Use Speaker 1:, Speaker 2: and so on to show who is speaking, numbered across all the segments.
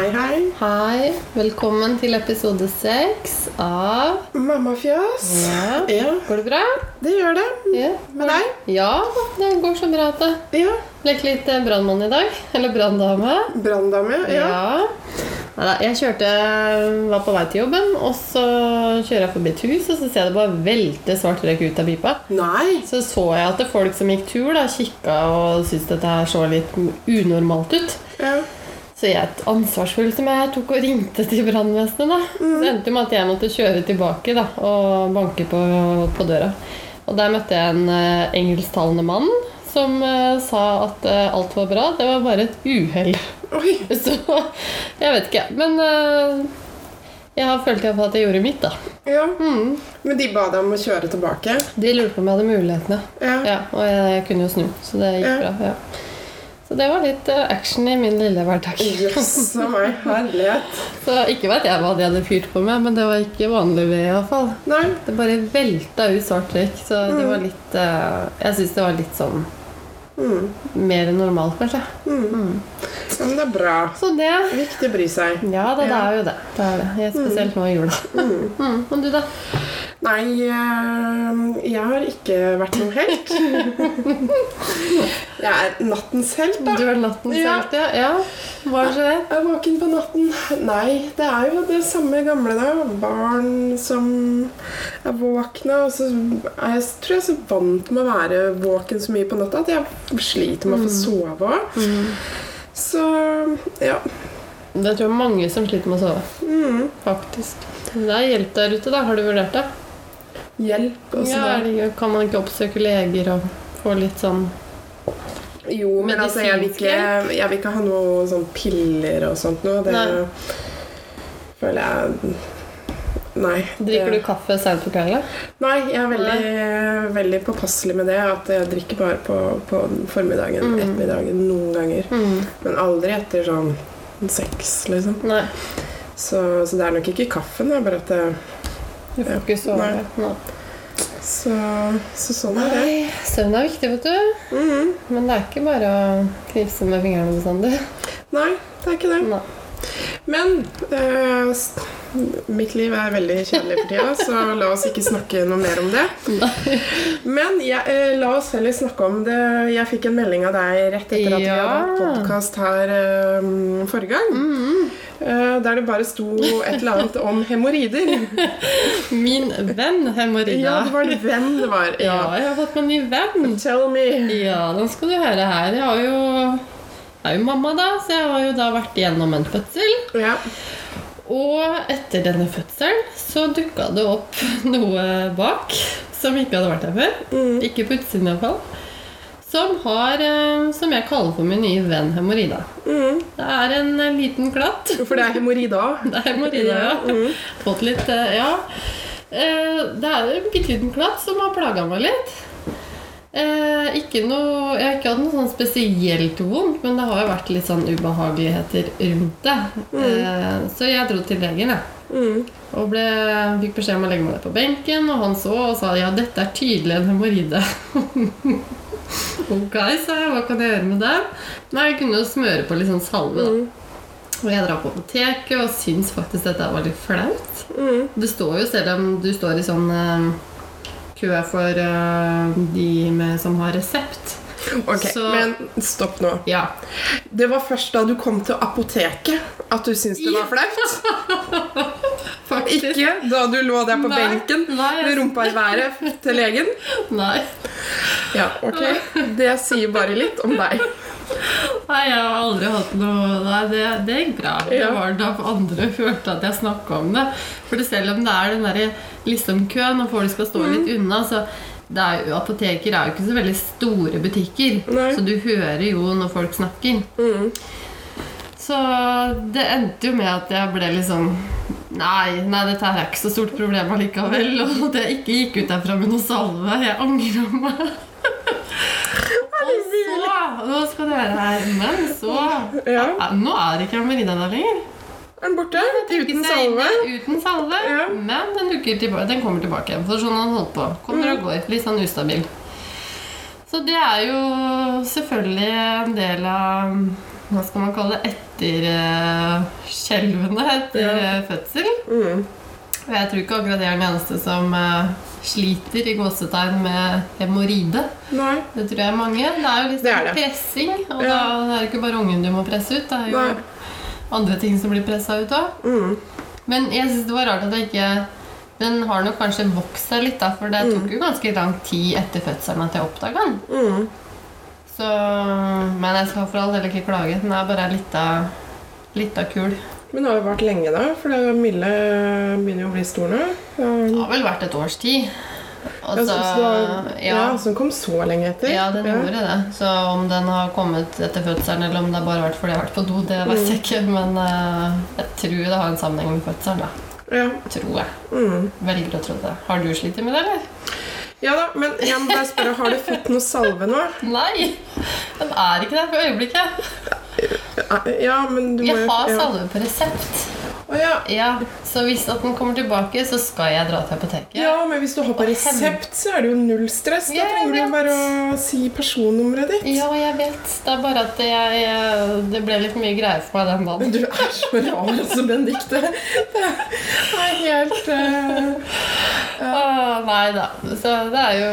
Speaker 1: Hei, hei.
Speaker 2: Hei, velkommen til episode seks av
Speaker 1: Mammafjas.
Speaker 2: Ja.
Speaker 1: Ja,
Speaker 2: Går det bra?
Speaker 1: det gjør det.
Speaker 2: Ja.
Speaker 1: Med deg?
Speaker 2: Ja, det går så bra. at det
Speaker 1: Ja.
Speaker 2: Lekte litt eh, brannmann i dag. Eller branndame.
Speaker 1: Branndame? Ja.
Speaker 2: Neida, jeg kjørte, var på vei til jobben, og så kjører jeg forbi et hus, og så ser jeg det bare velte svart røyk ut av pipa.
Speaker 1: Nei.
Speaker 2: Så så jeg at det folk som gikk tur, da, kikka og syntes dette her så litt unormalt ut.
Speaker 1: Ja.
Speaker 2: Så jeg, ansvarsfull som jeg tok og ringte til brannvesenet, da. Så det endte med at jeg måtte kjøre tilbake da, og banke på, på døra. Og der møtte jeg en uh, engelsktalende mann som uh, sa at uh, alt var bra. Det var bare et uhell. Så jeg vet ikke. Men jeg har følt iallfall at jeg gjorde mitt, da.
Speaker 1: Ja.
Speaker 2: Mm.
Speaker 1: Men de ba deg om å kjøre tilbake?
Speaker 2: De lurte på om jeg hadde mulighetene.
Speaker 1: Ja.
Speaker 2: Ja, og jeg kunne jo snu, så det gikk
Speaker 1: Ja.
Speaker 2: bra. ja. Så det var litt eh, action i min lille hverdag.
Speaker 1: Yes, meg. Herlighet.
Speaker 2: Så ikke vet jeg hva de hadde fyrt på med, men det var ikke vanlig ved iallfall. Det bare velta ut svart røyk, så det var litt eh, Jeg syns det var litt sånn
Speaker 1: Mm.
Speaker 2: mer enn normalt, kanskje.
Speaker 1: Mm. Ja, men det er bra.
Speaker 2: Så det
Speaker 1: Viktig å bry seg.
Speaker 2: Ja det,
Speaker 1: det
Speaker 2: er jo det. det, er det. Jeg, spesielt nå i jula. Mm. Og du, da?
Speaker 1: Nei, eh, jeg har ikke vært noen helt. Jeg er nattens helt, da.
Speaker 2: Du er nattens
Speaker 1: Ja.
Speaker 2: helt, ja. ja. Hva skjer?
Speaker 1: Jeg er våken på natten. Nei, det er jo det samme gamle, da. Barn som er våkne. Og så er jeg, tror jeg er så vant med å være våken så mye på natta at jeg sliter med å få sove òg. Så ja.
Speaker 2: Det tror jeg mange som sliter med å sove.
Speaker 1: Mm.
Speaker 2: Faktisk. Det er hjelp der ute, da. Har du vurdert det?
Speaker 1: Hjelp. Og
Speaker 2: Ja,
Speaker 1: det.
Speaker 2: kan man ikke oppsøke leger og få litt sånn
Speaker 1: Jo, men altså, jeg vil, ikke, jeg vil ikke ha noe sånn piller og sånt noe. Det
Speaker 2: Nei.
Speaker 1: føler jeg Nei.
Speaker 2: Drikker du kaffe seint på kvelden?
Speaker 1: Nei, jeg er veldig, veldig påpasselig med det. At jeg drikker bare på, på formiddagen,
Speaker 2: Mm.
Speaker 1: ettermiddagen, noen ganger.
Speaker 2: Mm.
Speaker 1: Men aldri etter sånn seks, liksom.
Speaker 2: Nei.
Speaker 1: Så, så det er nok ikke kaffen, det er bare at det
Speaker 2: Du får ikke sove.
Speaker 1: Nei. Så, så sånn er det.
Speaker 2: Søvn er viktig, vet du.
Speaker 1: Mhm.
Speaker 2: Men det er ikke bare å knipse med fingrene bestandig.
Speaker 1: Nei, det er ikke det.
Speaker 2: Nei.
Speaker 1: Men s- mitt liv er veldig kjedelig for tida, så la oss ikke snakke noe mer om det. Men jeg, eh, la oss heller snakke om det. Jeg fikk en melding av deg rett etter at vi hadde hatt
Speaker 2: Ja.
Speaker 1: podkast her um, forrige gang.
Speaker 2: Mm.
Speaker 1: -hmm. der det bare sto et eller annet om hemoroider.
Speaker 2: Min venn hemoroida.
Speaker 1: Ja, det var en venn det var.
Speaker 2: Ja, jeg har fått meg ny venn.
Speaker 1: Tell me.
Speaker 2: Ja, den skal du høre her. Jeg har jo jeg er jo mamma, da, så jeg har jo da vært igjennom en fødsel.
Speaker 1: Ja.
Speaker 2: Og etter denne fødselen så dukka det opp noe bak som ikke hadde vært der før.
Speaker 1: Mm.
Speaker 2: Ikke på utsiden iallfall. Som har eh, Som jeg kaller for min nye venn hemoroida.
Speaker 1: Mm.
Speaker 2: Det er en eh, liten klatt.
Speaker 1: For det er hemoroida.
Speaker 2: Det er hemoroida, ja.
Speaker 1: Mm.
Speaker 2: Fått litt eh, Ja. Det er en bitte liten klatt som har plaga meg litt. Eh, ikke noe, jeg har ikke hatt noe sånn spesielt vondt, men det har jo vært litt sånn ubehageligheter rundt det. Eh, så jeg dro til legen, jeg.
Speaker 1: Mm.
Speaker 2: Og ble, fikk beskjed om å legge meg ned på benken, og han så og sa ja, dette er tydelig en hemoroide. ok, sa jeg. Hva kan jeg gjøre med det? Nei, jeg kunne jo smøre på litt sånn salve, da.
Speaker 1: Mm.
Speaker 2: Og jeg drar på apoteket og syns faktisk dette var litt flaut.
Speaker 1: Mm.
Speaker 2: Det står jo, selv om du står i sånn eh, kø for eh, de med, som har resept.
Speaker 1: Ok,
Speaker 2: Så-
Speaker 1: men stopp nå.
Speaker 2: Ja.
Speaker 1: Det var først da du kom til apoteket at du syntes det var flaut? Ikke da du lå der på
Speaker 2: Nei,
Speaker 1: benken
Speaker 2: nei,
Speaker 1: med rumpa i været til legen?
Speaker 2: Nei.
Speaker 1: Ja, ok. Det sier bare litt om deg.
Speaker 2: Nei, jeg har aldri hatt noe Nei, det, det gikk bra. Det var da andre følte at jeg snakka om det. For selv om det er den derre liksom køen, og folk skal stå
Speaker 1: Mm.
Speaker 2: litt unna, så det er jo, Apoteker er jo ikke så veldig store butikker,
Speaker 1: Nei.
Speaker 2: så du hører jo når folk snakker.
Speaker 1: Mm.
Speaker 2: Så det endte jo med at jeg ble liksom Nei, nei, dette er ikke så stort problem allikevel. Og at jeg ikke gikk ut derfra med noe salve. Jeg angrer meg. Og så Nå skal du være her. Men så
Speaker 1: Ja.
Speaker 2: Nå er ikke Merida der lenger.
Speaker 1: Er den borte? Uten salve?
Speaker 2: Uten salve.
Speaker 1: Ja.
Speaker 2: Men den, tilbake, den kommer tilbake. For sånn han holdt på. Kommer og går. Litt sånn ustabil. Så det er jo selvfølgelig en del av Hva skal man kalle det? smerter eh, skjelvende etter
Speaker 1: Ja.
Speaker 2: eh, fødsel.
Speaker 1: Mm.
Speaker 2: Og jeg tror ikke akkurat jeg er den eneste som eh, sliter i gåsetegn med hemoroide. Det tror jeg er mange. Det er jo litt
Speaker 1: Det er det.
Speaker 2: pressing, og
Speaker 1: Ja.
Speaker 2: da er det ikke bare ungen du må presse ut. Det er jo
Speaker 1: Nei.
Speaker 2: andre ting som blir pressa ut òg.
Speaker 1: Mm.
Speaker 2: Men jeg syns det var rart at jeg ikke Den har nok kanskje vokst seg litt, da, for det tok jo ganske lang tid etter fødselen at jeg oppdaga den.
Speaker 1: Mm.
Speaker 2: Så, men jeg skal for all del ikke klage. Den er bare litt av, kul.
Speaker 1: Men det har jo vært lenge, da. For Mille begynner jo å bli stor nå.
Speaker 2: Det har vel vært et års tid. Og
Speaker 1: ja,
Speaker 2: så,
Speaker 1: så, så, ja,
Speaker 2: ja,
Speaker 1: så den kom så lenge etter.
Speaker 2: ja, den gjorde det. Så om den har kommet etter fødselen, eller om det har bare vært fordi jeg har vært på do, det vet jeg ikke. Men uh, jeg tror det har en sammenheng med fødselen. da.
Speaker 1: Ja.
Speaker 2: Tror jeg.
Speaker 1: Mm.
Speaker 2: Velger å tro det. Har du slitt med det, eller?
Speaker 1: ja da, men jeg må bare spørre, har du fått noe salve nå?
Speaker 2: Nei! Den er ikke der for øyeblikket.
Speaker 1: Ja, men du må
Speaker 2: Jeg har salve på resept.
Speaker 1: Oh, ja.
Speaker 2: Ja, Så hvis at den kommer tilbake, så skal jeg dra til apoteket.
Speaker 1: ja, men hvis du har på resept, så er det jo null stress. Da trenger du bare å si personnummeret ditt.
Speaker 2: Ja, jeg vet. Det er bare at jeg, jeg, det ble litt mye greier for meg den dagen.
Speaker 1: Du er så rar, altså, Benedicte. Det er helt uh,
Speaker 2: uh. Oh, nei da. Så det er jo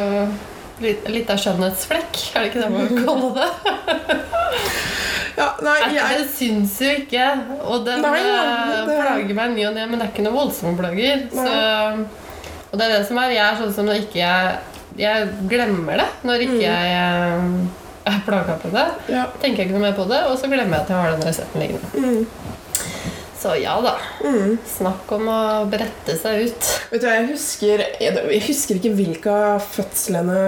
Speaker 2: litt, litt av skjønnhetsflekk, er det ikke det man kaller kalle det?
Speaker 1: Ja, nei, jeg
Speaker 2: det syns jo ikke. Og den
Speaker 1: Nei, ja,
Speaker 2: eh,
Speaker 1: det-
Speaker 2: plager meg ny og ne, men det er ikke noe voldsomme plager. Så, og det er det som er. Jeg er sånn som når ikke jeg Jeg glemmer det når ikke jeg eh, er plaga på det.
Speaker 1: ja.
Speaker 2: Tenker jeg ikke noe mer på det, og så glemmer jeg at jeg har den resepten liggende.
Speaker 1: Mm.
Speaker 2: Så ja da.
Speaker 1: Mm.
Speaker 2: Snakk om å brette seg ut.
Speaker 1: Vet du, jeg husker, jeg husker ikke hvilke av fødslene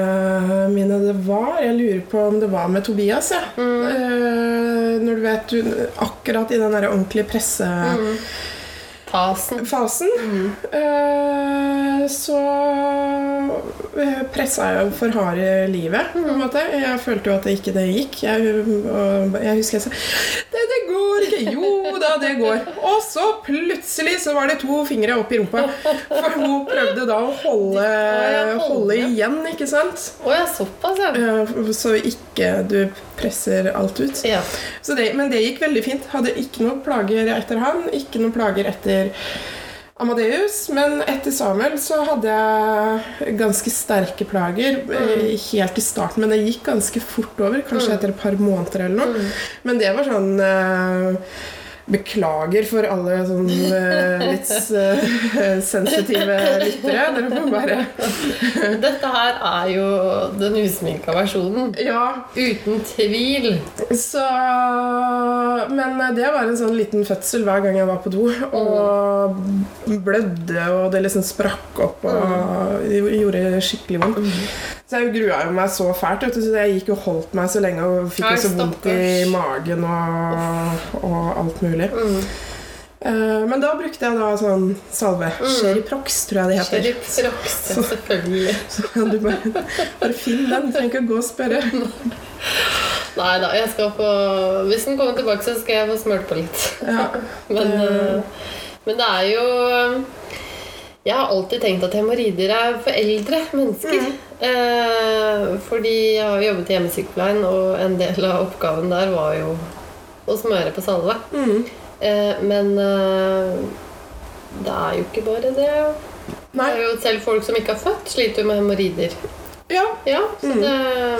Speaker 1: mine det var. Jeg lurer på om det var med Tobias. Ja.
Speaker 2: Mm.
Speaker 1: Eh, når du vet du, Akkurat i den der ordentlige pressefasen,
Speaker 2: Mm.
Speaker 1: eh, så eh, pressa jeg jo for harde livet, på en måte. Jeg følte jo at det ikke det gikk. Jeg, jeg husker jeg sa det, det går ikke. Jo da, det går. Og så plutselig så var det to fingre opp i rumpa. For hun prøvde da å holde,
Speaker 2: holde.
Speaker 1: igjen, ikke sant?
Speaker 2: Å ja, såpass, ja.
Speaker 1: Eh, Så ikke du presser alt ut.
Speaker 2: ja.
Speaker 1: Så det, men det gikk veldig fint. Hadde ikke noen plager etter han, ikke noen plager etter Amadeus. Men etter Samuel så hadde jeg ganske sterke plager mm. helt i starten. Men det gikk ganske fort over, kanskje etter et par måneder eller noe. Men det var sånn eh, Beklager for alle sånn eh, litt eh, sensitive lyttere. Dere får bare
Speaker 2: Dette her er jo den usminka versjonen.
Speaker 1: Ja,
Speaker 2: Uten tvil.
Speaker 1: Så Men det var en sånn liten fødsel hver gang jeg var på do. Og blødde, og det liksom sprakk opp og mm. gjorde skikkelig vondt. Så jeg grua jo meg så fælt. Vet du, så jeg gikk og holdt meg så lenge og fikk jo så vondt i magen og, og alt mulig.
Speaker 2: Mm.
Speaker 1: Uh, Men da brukte jeg da sånn salve. Sherryprox, tror jeg det heter.
Speaker 2: Sheriff selvfølgelig.
Speaker 1: Så du bare, bare finn den. Du trenger ikke å gå og spørre.
Speaker 2: Nei da, jeg skal få Hvis den kommer tilbake, så skal jeg få smurt på litt.
Speaker 1: Ja.
Speaker 2: Men, eh, men det er jo Jeg har alltid tenkt at hemoroider er for eldre mennesker. Eh, fordi jeg har jobbet i hjemmesykepleien, og en del av oppgaven der var jo å smøre på salve.
Speaker 1: Mm.
Speaker 2: Eh, men eh, det er jo ikke bare det. Det er jo selv folk som ikke har født, sliter jo med hemoroider.
Speaker 1: Ja.
Speaker 2: Ja,
Speaker 1: Mm.
Speaker 2: det,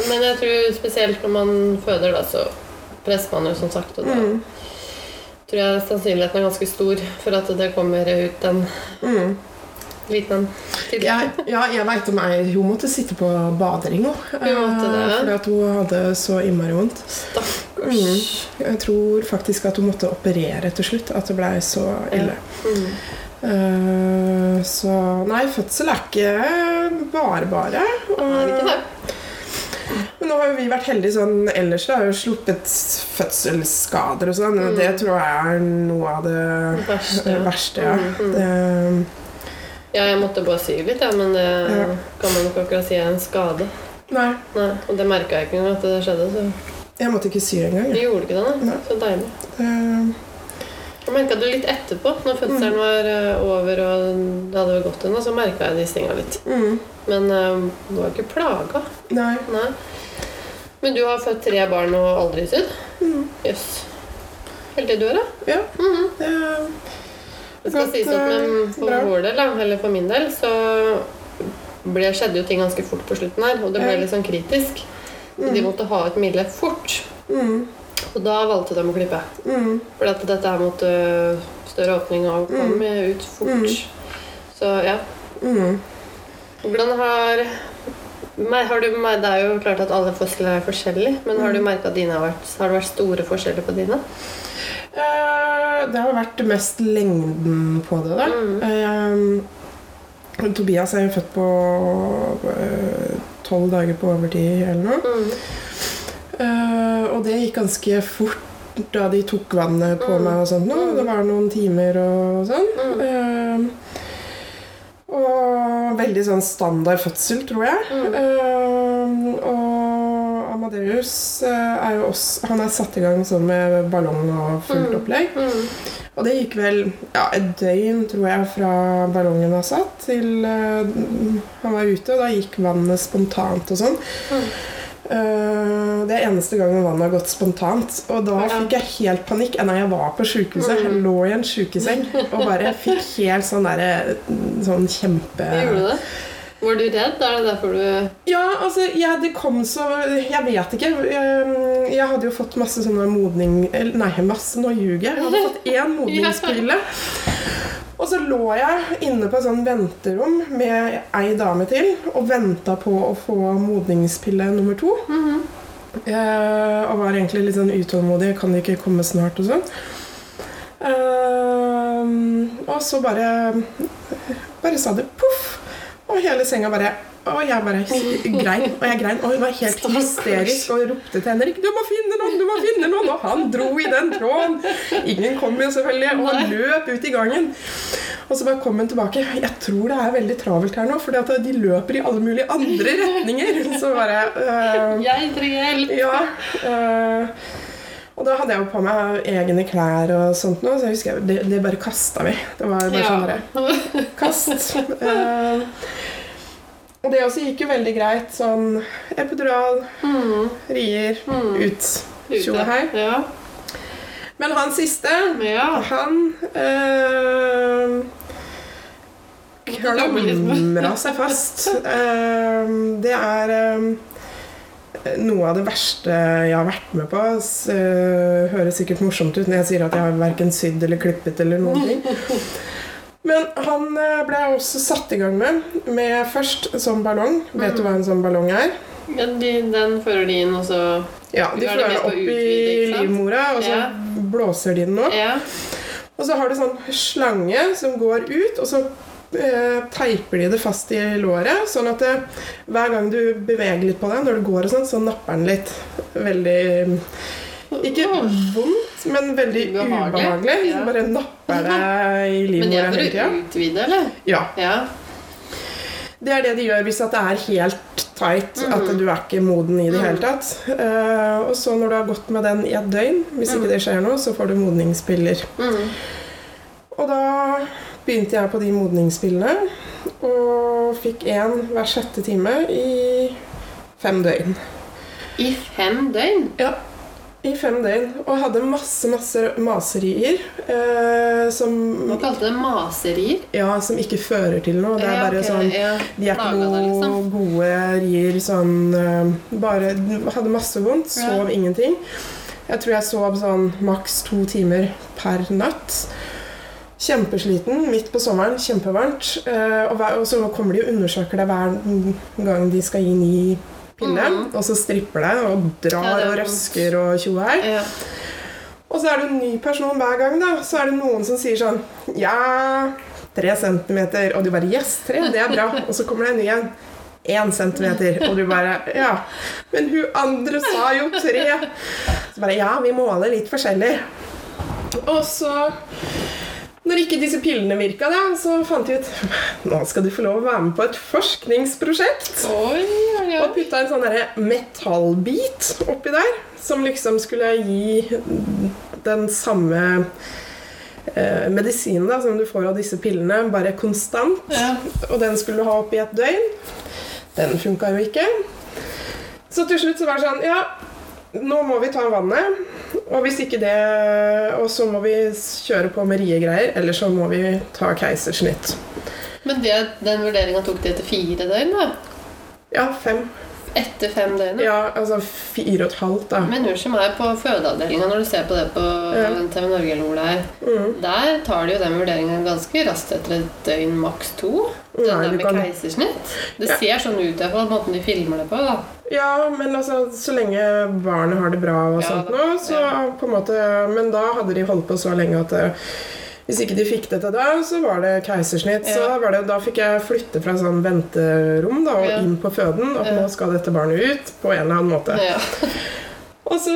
Speaker 2: men jeg tror spesielt når man føder, da, så presser man jo som sagt. Og da
Speaker 1: Mm.
Speaker 2: tror jeg sannsynligheten er ganske stor for at det kommer ut en
Speaker 1: Mm.
Speaker 2: Liten en til.
Speaker 1: Jeg, ja, jeg veit om ei Hun måtte sitte på badering òg. Fordi at hun hadde så innmari vondt.
Speaker 2: Stakkars.
Speaker 1: Jeg tror faktisk at hun måtte operere til slutt. At det blei så ille.
Speaker 2: Mm.
Speaker 1: Uh, så nei, fødsel er ikke bare bare. Og,
Speaker 2: det ikke det?
Speaker 1: Men nå har jo vi vært heldige sånn ellers. Da har jo sluppet fødselsskader og sånn. Mm. Det tror jeg er noe av det
Speaker 2: Verste.
Speaker 1: verste. Ja.
Speaker 2: Mm, mm.
Speaker 1: Det,
Speaker 2: Ja, jeg måtte bare sy litt, ja, men det
Speaker 1: Ja.
Speaker 2: kan man ikke akkurat si er en skade.
Speaker 1: nei,
Speaker 2: Nei, Og det merka jeg ikke engang at det skjedde. Så
Speaker 1: jeg måtte ikke sy engang.
Speaker 2: du gjorde ikke det, nei.
Speaker 1: Nei.
Speaker 2: Så deilig.
Speaker 1: Uh...
Speaker 2: Jeg merka det litt etterpå, når fødselen var eh, over og det hadde gått unna. Så merka jeg de tinga litt.
Speaker 1: Mm,
Speaker 2: Men eh, du var ikke plaga.
Speaker 1: nei.
Speaker 2: Nei. Men du har født tre barn og aldri sydd?
Speaker 1: Mm.
Speaker 2: Yes. Heldig du har, da.
Speaker 1: Ja.
Speaker 2: Mhm.
Speaker 1: Det,
Speaker 2: Det skal
Speaker 1: Godt,
Speaker 2: sies at men for
Speaker 1: bra.
Speaker 2: vår del, eller for min del, så ble, skjedde jo ting ganske fort på slutten her, og det ble litt sånn kritisk. Mm. de måtte ha et midle fort.
Speaker 1: mm,
Speaker 2: Og da valgte de å klippe.
Speaker 1: mm,
Speaker 2: For at dette her måtte større åpning og komme ut fort.
Speaker 1: Mm.
Speaker 2: Så ja.
Speaker 1: mm.
Speaker 2: Hvordan har har du, det er jo klart at alle foster er forskjellige, men har du merka at dine har vært Har det vært store forskjeller på dine?
Speaker 1: Eh, Det har vært mest lengden på det, da.
Speaker 2: Mm.
Speaker 1: Eh, Tobias er jo født på tolv dager på overtid eller noe.
Speaker 2: Mm.
Speaker 1: Uh, og det gikk ganske fort da de tok vannet på meg og sånt. noe. Det var noen timer og sånn. Uh, og veldig sånn standard fødsel, tror jeg. Eh, og Amadeus eh, er jo også Han er satt i gang sånn med ballong og fullt opplegg.
Speaker 2: Mm.
Speaker 1: Og det gikk vel ja, et døgn, tror jeg, fra ballongen var satt til uh, han var ute. Og da gikk vannet spontant og sånn. Eh, det er eneste gangen vannet har gått spontant. Og da
Speaker 2: Ja.
Speaker 1: fikk jeg helt panikk. Nei, jeg var på sjukehuset. Jeg lå i en sjukeseng og bare fikk helt sånn derre Sånn kjempe
Speaker 2: Gjorde du det? Var du redd? Er det derfor du
Speaker 1: Ja, altså, ja, det kom så Jeg vet ikke. Jeg, jeg hadde jo fått masse sånne modning... Nei, masse, nå ljuger jeg. Jeg hadde fått én modningspille. Og så lå jeg inne på et sånn venterom med ei dame til og venta på å få modningspille nummer to. Eh, og var egentlig litt sånn utålmodig. Kan det ikke komme snart og sånn? Eh, og så bare Bare sa det poff! Og hele senga bare Og jeg bare grein. Og jeg grein, og hun var helt hysterisk og ropte til Henrik 'Du må finne noen! Du må finne noen!' Og han dro i den tråden. Ingen kom jo selvfølgelig, og han løp ut i gangen. Og så bare kom hun tilbake. 'Jeg tror det er veldig travelt her nå, for de løper i alle mulige andre retninger.' Så bare øh,
Speaker 2: Jeg trenger hjelp!
Speaker 1: Ja. øh, og da hadde jeg jo på meg egne klær og sånt noe, så jeg husker jeg, det, det bare kasta vi. Det var bare sånn derre kast. Eh, og det også gikk jo veldig greit. Sånn epidural,
Speaker 2: Mm.
Speaker 1: rier, ut. Tjo og hei.
Speaker 2: Ja.
Speaker 1: Men han siste,
Speaker 2: ja.
Speaker 1: han øh, klamra seg fast. Eh, det er eh, noe av det verste jeg har vært med på. Eh, høres sikkert morsomt ut når jeg sier at jeg har verken sydd eller klippet eller noen ting. Men han eh, ble jeg også satt i gang med, med først som ballong. Vet du hva en sånn ballong er?
Speaker 2: Ja, de, den fører de inn, og så
Speaker 1: Ja, De
Speaker 2: fører
Speaker 1: den opp i livmora, og så
Speaker 2: Ja.
Speaker 1: blåser de den opp.
Speaker 2: Ja.
Speaker 1: Og så har du sånn slange som går ut, og så teiper de det fast i låret. Sånn at det, hver gang du beveger litt på den, når du går og sånn, så napper den litt. Veldig Ikke vondt, men veldig
Speaker 2: Ubehagelig,
Speaker 1: ubehagelig.
Speaker 2: ja.
Speaker 1: Bare napper deg i
Speaker 2: Men det
Speaker 1: livmora
Speaker 2: er
Speaker 1: hele
Speaker 2: for
Speaker 1: tida.
Speaker 2: å utvide, eller?
Speaker 1: Ja.
Speaker 2: Ja.
Speaker 1: Det er det de gjør hvis at det er helt tight, at du er ikke moden i det hele tatt. Uh, og så når du har gått med den i et døgn, hvis ikke det skjer noe, så får du modningspiller.
Speaker 2: Mm.
Speaker 1: Og da begynte jeg på de modningspillene, og fikk én hver sjette time i fem døgn.
Speaker 2: I fem døgn?
Speaker 1: Ja, i fem døgn. Og hadde masse, masse maserier eh, som,
Speaker 2: Man kalte det maserier.
Speaker 1: ja, som ikke fører til noe. Det er bare sånn. De er ikke noe
Speaker 2: liksom.
Speaker 1: gode rier sånn eh, Bare hadde masse vondt, sov ingenting. Jeg tror jeg sov sånn maks to timer per natt. Kjempesliten midt på sommeren, kjempevarmt. eh, Og, så kommer de og undersøker deg hver gang de skal gi ny pille.
Speaker 2: Mm.
Speaker 1: Og så stripper det og
Speaker 2: Ja,
Speaker 1: drar
Speaker 2: er
Speaker 1: og røsker og tjohei.
Speaker 2: Ja.
Speaker 1: Og så er det en ny person hver gang. da Så er det noen som sier sånn Ja, tre centimeter. Og du bare Yes, tre, det er bra. Og så kommer det en ny en. Én centimeter. Og du bare Ja. Men hun andre sa jo tre. Så bare Ja, vi måler litt forskjellig. Og så når ikke disse pillene virka, da, så fant de ut Nå skal du få lov å være med på et forskningsprosjekt.
Speaker 2: Oi, oi,
Speaker 1: Og
Speaker 2: oi.
Speaker 1: putta en sånn metallbit oppi der, som liksom skulle gi den samme eh, medisinen da, som du får av disse pillene, bare konstant.
Speaker 2: Ja.
Speaker 1: Og den skulle du ha oppi et døgn. Den funka jo ikke. Så til slutt så var det sånn Ja, nå må vi ta vannet. Og hvis ikke det Og så må vi kjøre på med riegreier, eller så må vi ta keisersnitt.
Speaker 2: Men det, den vurderinga tok de etter fire døgn, da?
Speaker 1: Ja, fem.
Speaker 2: Etter fem døgn?
Speaker 1: Ja, altså fire og et halvt, da.
Speaker 2: Men unnskyld meg, på fødeavdelinga, når du ser på det på
Speaker 1: Ja.
Speaker 2: TV Norge eller hvor det er,
Speaker 1: Mm.
Speaker 2: der tar de jo den vurderinga ganske raskt etter et døgn, maks to. Den
Speaker 1: Nei,
Speaker 2: der med
Speaker 1: kan-
Speaker 2: keisersnitt. Det
Speaker 1: Ja.
Speaker 2: ser sånn ut i hvert måten de filmer det på. da.
Speaker 1: Ja, men altså, så lenge barnet har det bra og
Speaker 2: Ja,
Speaker 1: sånt nå, så på en måte Men da hadde de holdt på så lenge at eh, hvis ikke de fikk det til da, så var det keisersnitt. Så
Speaker 2: Ja.
Speaker 1: var det, da fikk jeg flytte fra sånn venterom da, og
Speaker 2: Ja.
Speaker 1: inn på føden. At nå skal dette barnet ut på en eller annen måte.
Speaker 2: Ja.
Speaker 1: Og så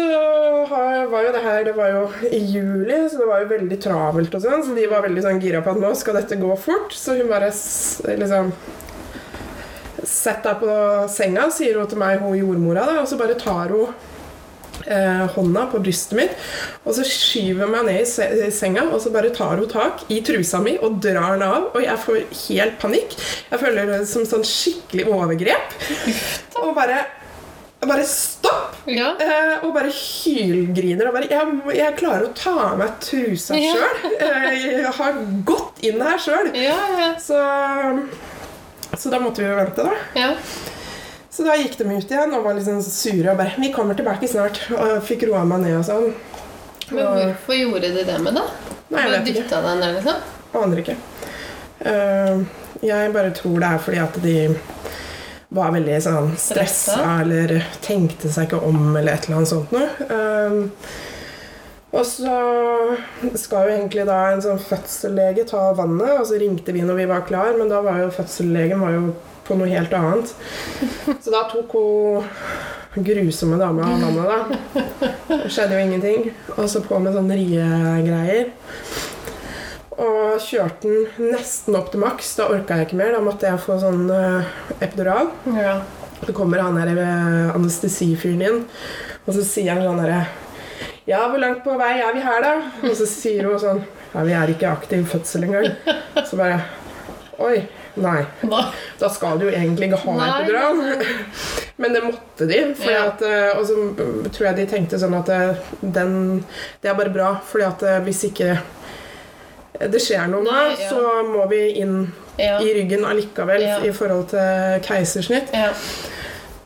Speaker 1: var jo det her Det var jo i juli, så det var jo veldig travelt og sånn. Så de var veldig sånn gira på at nå skal dette gå fort. Så hun bare liksom Sett deg på senga, sier hun til meg, hun jordmora, da, og så bare tar hun eh, hånda på brystet mitt, og så skyver hun meg ned i se i senga, og så bare tar hun tak i trusa mi og drar den av, og jeg får helt panikk. Jeg føler det som sånn skikkelig overgrep. Og bare, bare stopp!
Speaker 2: ja.
Speaker 1: Eh, og bare hylgriner. Og bare, jeg, jeg klarer å ta av meg trusa
Speaker 2: Ja.
Speaker 1: sjøl. Jeg har gått inn her sjøl.
Speaker 2: Ja, ja.
Speaker 1: Så, så da måtte vi jo vente, da. Så da gikk de ut igjen og var liksom sure og bare 'Vi kommer tilbake snart.' Og fikk roa meg ned og sånn.
Speaker 2: Men hvorfor gjorde de det med deg?
Speaker 1: Nei, jeg vet ikke.
Speaker 2: deg ned, liksom?
Speaker 1: Aner ikke. Eh, jeg bare tror det er fordi at de var veldig sånn stressa eller tenkte seg ikke om eller et eller annet sånt noe. Eh, og så skal jo egentlig da en sånn fødsellege ta vannet, og så ringte vi når vi var klar, men da var jo fødsellegen var jo på noe helt annet. Så da tok hun grusomme dama av vannet, da. Det skjedde jo ingenting. Og så på med sånne riegreier. Og kjørte den nesten opp til maks. Da orka jeg ikke mer. Da måtte jeg få sånn eh, epidural.
Speaker 2: Ja.
Speaker 1: Så kommer han her ved anestesifyren inn, og så sier han sånn herre Ja, hvor langt på vei er vi her, da? Og så sier hun sånn Ja, vi er ikke i aktiv fødsel engang. Så bare Oi. Nei. Da skal du jo egentlig ikke ha epidural. Men det måtte de. Fordi
Speaker 2: Ja.
Speaker 1: at, eh, og så tror jeg de tenkte sånn at eh, den Det er bare bra, fordi at eh, hvis ikke det skjer noe,
Speaker 2: Nei,
Speaker 1: nå,
Speaker 2: ja.
Speaker 1: så må vi inn
Speaker 2: Ja.
Speaker 1: i ryggen allikevel
Speaker 2: Ja.
Speaker 1: i forhold til keisersnitt.
Speaker 2: ja.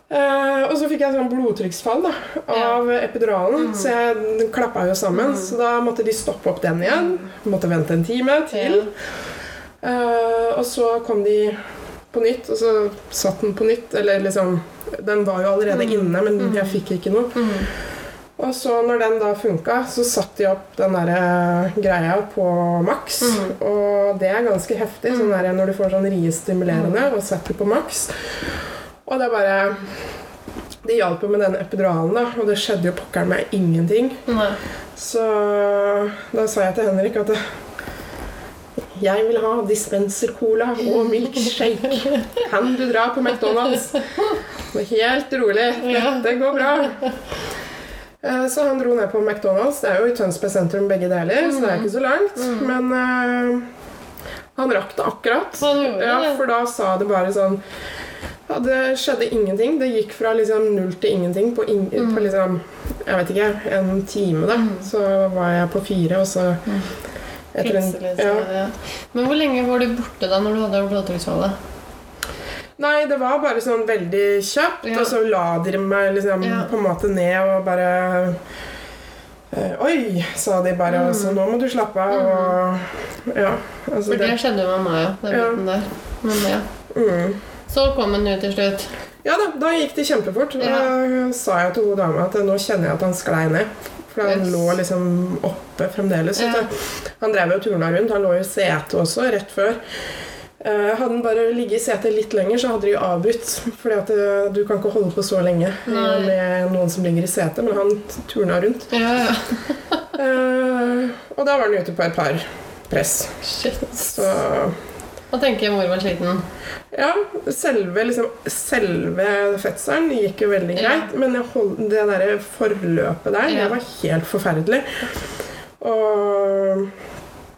Speaker 1: Eh, og så fikk jeg sånn blodtrykksfall da, av epiduralen,
Speaker 2: Mm.
Speaker 1: så jeg klappa jo sammen. Så da måtte de stoppe opp den igjen. Måtte vente en time til. Eh, og så kom de på nytt, og så satt den på nytt. Eller liksom Den var jo allerede
Speaker 2: Mm.
Speaker 1: inne, men
Speaker 2: Mm.
Speaker 1: jeg fikk ikke noe.
Speaker 2: Mm.
Speaker 1: Og så når den da funka, så satte de opp den der eh, greia på maks.
Speaker 2: Mm.
Speaker 1: Og det er ganske heftig sånn der, når du får sånn riestimulerende
Speaker 2: Mm.
Speaker 1: og setter på maks. Og det er bare Det hjalp jo med den epiduralen, da, og det skjedde jo pokkeren meg ingenting. Så da sa jeg til Henrik at jeg vil ha dispenser-cola og milkshake. Kan du dra på McDonald's? Helt rolig. Dette går bra. Eh, Så han dro ned på McDonald's. Det er jo i Tønsberg sentrum begge deler, så det er ikke så langt.
Speaker 2: Mm.
Speaker 1: Men eh, han rakk det akkurat. Ja, for da sa det bare sånn ja, Det skjedde ingenting. Det gikk fra liksom null til ingenting på,
Speaker 2: Mm.
Speaker 1: på liksom Jeg vet ikke, en time, da.
Speaker 2: Mm.
Speaker 1: Så var jeg på fire, og så
Speaker 2: Mm. Plutselig så
Speaker 1: ja.
Speaker 2: Men hvor lenge var du borte da når du hadde blodtrykksfallet?
Speaker 1: Nei, det var bare sånn veldig kjapt,
Speaker 2: Ja.
Speaker 1: og så la de meg liksom
Speaker 2: Ja.
Speaker 1: på en måte ned og bare øh, Oi, sa de bare.
Speaker 2: Mm.
Speaker 1: Og så nå må du slappe av. Og ja, altså
Speaker 2: For det
Speaker 1: det
Speaker 2: skjedde med meg òg, den
Speaker 1: Ja.
Speaker 2: biten der. Men ja.
Speaker 1: mm.
Speaker 2: Så kom den ut til slutt.
Speaker 1: Ja da, da gikk det kjempefort. Da sa jeg til hun dama at nå kjenner jeg at han sklei ned. For han
Speaker 2: Yes.
Speaker 1: lå liksom oppe fremdeles.
Speaker 2: Ja.
Speaker 1: Han drev jo turna rundt. Han lå i setet også, rett før. Uh, hadde han bare ligget i setet litt lenger, så hadde de avbrutt. At eh, du kan ikke holde på så lenge
Speaker 2: Nei.
Speaker 1: med noen som ligger i setet. Men han turna rundt.
Speaker 2: Ja, ja.
Speaker 1: uh, og da var han ute på et par press.
Speaker 2: Shit.
Speaker 1: Så
Speaker 2: Da tenker jeg mor var sliten.
Speaker 1: Ja, selve, liksom, selve fødselen gikk jo veldig
Speaker 2: Ja.
Speaker 1: greit, men jeg hold, det der forløpet der,
Speaker 2: Ja.
Speaker 1: det var helt forferdelig. Og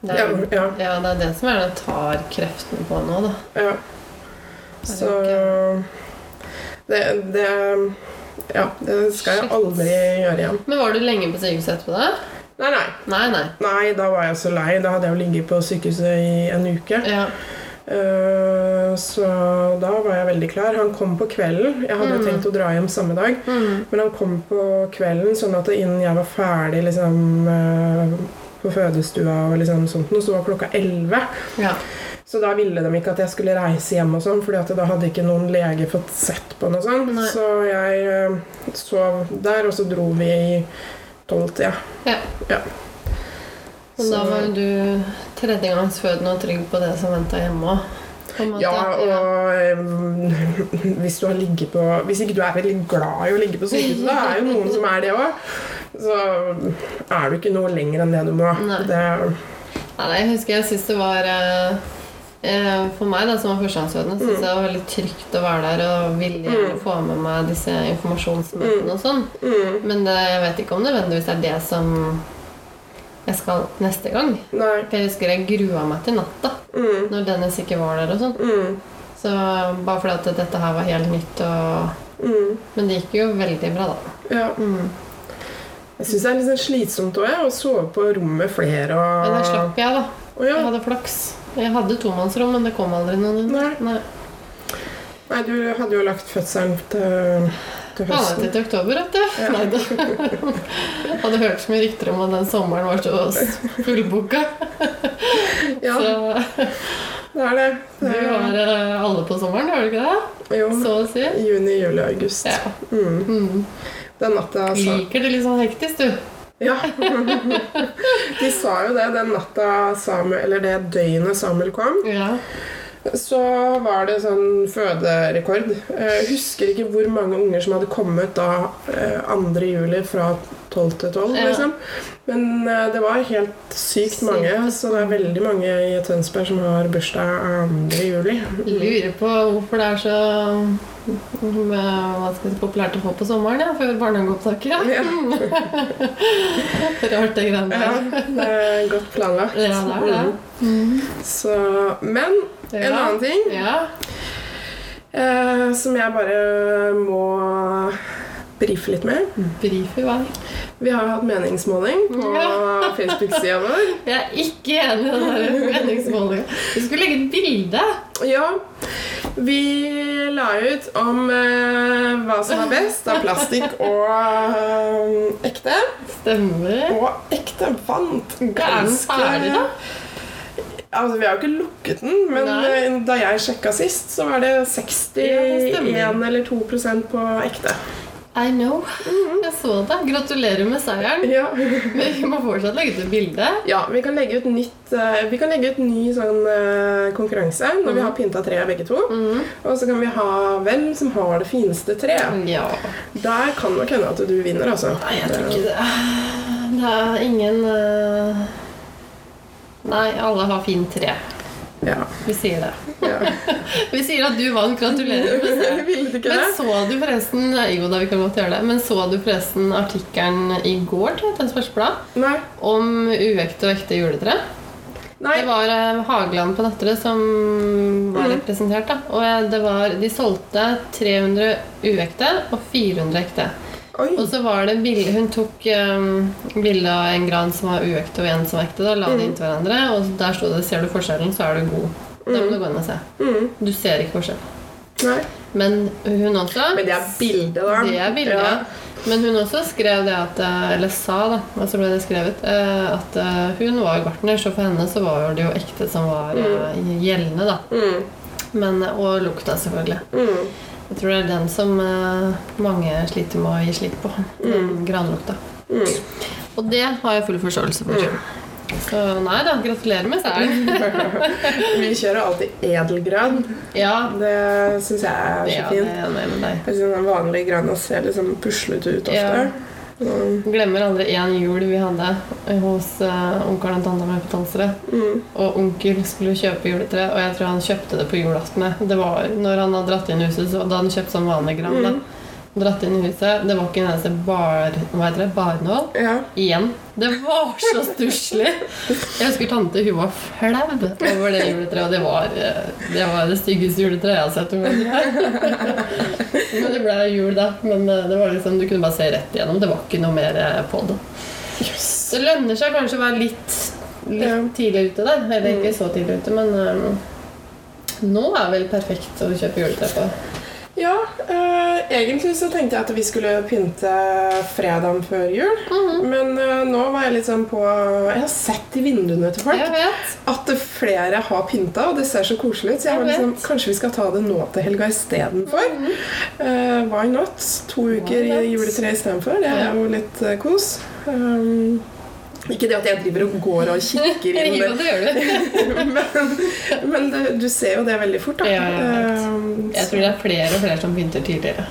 Speaker 2: Det
Speaker 1: ja,
Speaker 2: er,
Speaker 1: ja,
Speaker 2: ja, det er det som er det tar kreften på nå, da.
Speaker 1: ja. Så det, det Ja, det skal jeg aldri gjøre igjen.
Speaker 2: Men var du lenge på sykehuset etterpå det?
Speaker 1: Nei, nei.
Speaker 2: Nei, nei.
Speaker 1: Nei, da var jeg så lei. Da hadde jeg jo ligget på sykehuset i en uke.
Speaker 2: Ja.
Speaker 1: Eh, Så da var jeg veldig klar. Han kom på kvelden. Jeg hadde
Speaker 2: Mm.
Speaker 1: tenkt å dra hjem samme dag,
Speaker 2: Mm.
Speaker 1: men han kom på kvelden, sånn at innen jeg var ferdig liksom, eh, på fødestua, og liksom sånt, så var klokka elleve.
Speaker 2: ja.
Speaker 1: Så da ville de ikke at jeg skulle reise hjem, og sånn, fordi da hadde ikke noen lege fått sett på noe sånt.
Speaker 2: Nei.
Speaker 1: Så jeg eh, sov der, og så dro vi i tolvtida.
Speaker 2: Ja.
Speaker 1: ja.
Speaker 2: Men da var jo du tredjegangsfødende og trygg på det som venta hjemme òg.
Speaker 1: Ja, og hvis du har ligget på Hvis ikke du er veldig glad i å ligge på sykehuset, da er jo noen som er det òg, så er du ikke noe lenger enn det du må.
Speaker 2: Nei.
Speaker 1: Det,
Speaker 2: Nei, jeg husker jeg syns det var eh, For meg da, som var førstegangsfødende, syns
Speaker 1: Mm.
Speaker 2: jeg det var veldig trygt å være der og ville gjerne
Speaker 1: Mm.
Speaker 2: få med meg disse informasjonsmøtene og sånn.
Speaker 1: mm,
Speaker 2: Men det, jeg vet ikke om det nødvendigvis er det som jeg skal neste gang.
Speaker 1: nei.
Speaker 2: For jeg husker jeg grua meg til natta
Speaker 1: Mm,
Speaker 2: når Dennis ikke var der og sånn.
Speaker 1: mm,
Speaker 2: Så bare fordi at dette her var helt nytt og
Speaker 1: mm,
Speaker 2: Men det gikk jo veldig bra, da.
Speaker 1: ja.
Speaker 2: Mm.
Speaker 1: Jeg syns det er litt sånn slitsomt òg, å sove på rommet flere og
Speaker 2: Men da slapp jeg, da.
Speaker 1: Å,
Speaker 2: Jeg hadde flaks. Jeg hadde tomannsrom, men det kom aldri noen inn.
Speaker 1: Nei.
Speaker 2: Nei.
Speaker 1: Nei, du hadde jo lagt fødselen til, til høsten.
Speaker 2: til oktober, vet du.
Speaker 1: Ja.
Speaker 2: Nei, da. Hadde hørt så mye rykter om at den sommeren var så fullboka.
Speaker 1: Ja,
Speaker 2: Så
Speaker 1: det er det.
Speaker 2: du
Speaker 1: det er,
Speaker 2: var har alle på sommeren, har du ikke det?
Speaker 1: jo,
Speaker 2: Så å si.
Speaker 1: juni, juli, august.
Speaker 2: Ja.
Speaker 1: Mm.
Speaker 2: Mm.
Speaker 1: Den natta altså.
Speaker 2: Liker det litt sånn hektisk, du.
Speaker 1: Ja. De sa jo det den natta Samuel, eller det døgnet Samuel kom.
Speaker 2: Ja.
Speaker 1: Så var det sånn føderekord. Jeg husker ikke hvor mange unger som hadde kommet da eh, 2. juli fra 12 til 12,
Speaker 2: Ja.
Speaker 1: liksom. Men eh, det var helt sykt mange, så det er veldig mange i Tønsberg som har bursdag 2. juli.
Speaker 2: Lurer på hvorfor det er så med, skal si, populært å få på sommeren, ja, før barnehageopptaket. Ja.
Speaker 1: Ja,
Speaker 2: Rart, det greiene
Speaker 1: ja, det er godt planlagt.
Speaker 2: Ja, det er det.
Speaker 1: Mm. Så, men en annen ting
Speaker 2: Ja.
Speaker 1: eh, som jeg bare må brife litt med.
Speaker 2: Brife hva?
Speaker 1: Vi har hatt meningsmåling på
Speaker 2: Ja.
Speaker 1: Facebook-sida vår.
Speaker 2: Jeg er ikke enig i den meningsmålingen. Du skulle legge et bilde.
Speaker 1: Ja, vi la ut om eh, hva som er best av plastikk og eh, ekte.
Speaker 2: Stemmer.
Speaker 1: Og ekte vant Hva
Speaker 2: Er den ferdig, da?
Speaker 1: Altså, Vi har jo ikke lukket den, men
Speaker 2: Nei.
Speaker 1: eh, da jeg sjekka sist, så var det 61
Speaker 2: Ja,
Speaker 1: eller 2% på ekte.
Speaker 2: I know. Jeg så det. Gratulerer med seieren.
Speaker 1: Ja.
Speaker 2: Vi må fortsatt legge ut et bilde.
Speaker 1: ja, vi kan legge ut nytt eh, Vi kan legge ut ny sånn eh, konkurranse når vi har pynta treet begge to.
Speaker 2: Mm.
Speaker 1: Og så kan vi ha hvem som har det fineste treet.
Speaker 2: Ja.
Speaker 1: Der kan nok hende at du vinner, altså.
Speaker 2: Nei, jeg tror ikke det. Det er ingen eh, Nei, alle har fin tre.
Speaker 1: Ja.
Speaker 2: Vi sier det.
Speaker 1: ja.
Speaker 2: Vi sier at du vant. Gratulerer Men så du forresten Jo da, vi kan godt gjøre det. Men så du forresten artikkelen i går til Tønsbergs Blad om uekte og ekte juletre?
Speaker 1: Nei.
Speaker 2: Det var eh, Hageland på Natterøy som var
Speaker 1: mm.
Speaker 2: representert. da Og eh, det var, de solgte 300 uekte og 400 ekte.
Speaker 1: Oi.
Speaker 2: Og så var det bilde Hun tok um, bilde av en gran som var uekte, og en som var ekte. Da La de
Speaker 1: Mhm.
Speaker 2: inntil hverandre, og der sto det 'Ser du forskjellen, så er du god'. Det må du gå inn og se.
Speaker 1: Mm.
Speaker 2: Du ser ikke forskjell.
Speaker 1: Nei.
Speaker 2: Men hun også
Speaker 1: Men det er bildet, da.
Speaker 2: Det er bildet.
Speaker 1: Ja.
Speaker 2: Men hun også skrev det at eh, Eller sa, da, og så ble det skrevet, eh, at eh, hun var gartner, så for henne så var det jo ekte som var mm. gjeldende, da.
Speaker 1: Mm.
Speaker 2: Men, og lukta, selvfølgelig.
Speaker 1: Mm.
Speaker 2: Jeg tror det er den som eh, mange sliter med å gi slipp på. Den granlukta.
Speaker 1: Mm.
Speaker 2: Og det har jeg full forståelse for. Så nei da, gratulerer med seieren.
Speaker 1: Vi kjører alltid edelgran.
Speaker 2: Ja,
Speaker 1: Det syns jeg er så
Speaker 2: ja det er jeg.
Speaker 1: Jeg synes Den vanlige grana ser liksom puslete ut ofte.
Speaker 2: Ja.
Speaker 1: Mm.
Speaker 2: Glemmer aldri en jul vi hadde hos uh, onkelen og tanta mi på Tansere.
Speaker 1: Mm.
Speaker 2: Og onkel skulle kjøpe juletre, og jeg tror han kjøpte det på julaften. Det var når han hadde dratt inn huset, så da hadde han kjøpt sånn vanlig gran.
Speaker 1: Mm.
Speaker 2: Dratt inn i huset. Det var ikke en eneste bar, hva heter det, barnål
Speaker 1: Ja.
Speaker 2: igjen. Det var så stusslig. Jeg husker tante hun var flau over det juletreet. Og det var eh, det, var det styggeste juletreet jeg har sett. Men det ble jul, da. Men eh, det var liksom, du kunne bare se rett igjennom. Det var ikke noe mer eh, på det.
Speaker 1: Yes.
Speaker 2: Det lønner seg kanskje å være litt, litt
Speaker 1: Ja.
Speaker 2: tidlig ute der. Eller ikke så tidlig ute, men um, nå er vel perfekt å kjøpe juletre på.
Speaker 1: Ja, eh, egentlig så tenkte jeg at vi skulle pynte fredagen før jul.
Speaker 2: Mhm.
Speaker 1: Men eh, nå var jeg litt sånn på Jeg har sett i vinduene til folk at flere har pynta, og det ser så koselig ut. Så jeg
Speaker 2: Jeg
Speaker 1: var liksom, kanskje vi skal ta det nå til helga istedenfor. Uh, why not? To uker i juletreet istedenfor. Det er jo litt uh, kos. Um, ikke det at jeg driver og går og kikker inn
Speaker 2: Jo, det gjør du.
Speaker 1: men, men det, du ser jo det veldig fort, da.
Speaker 2: Ja, jeg.
Speaker 1: Um,
Speaker 2: Jeg tror det er flere og flere som pynter tidligere.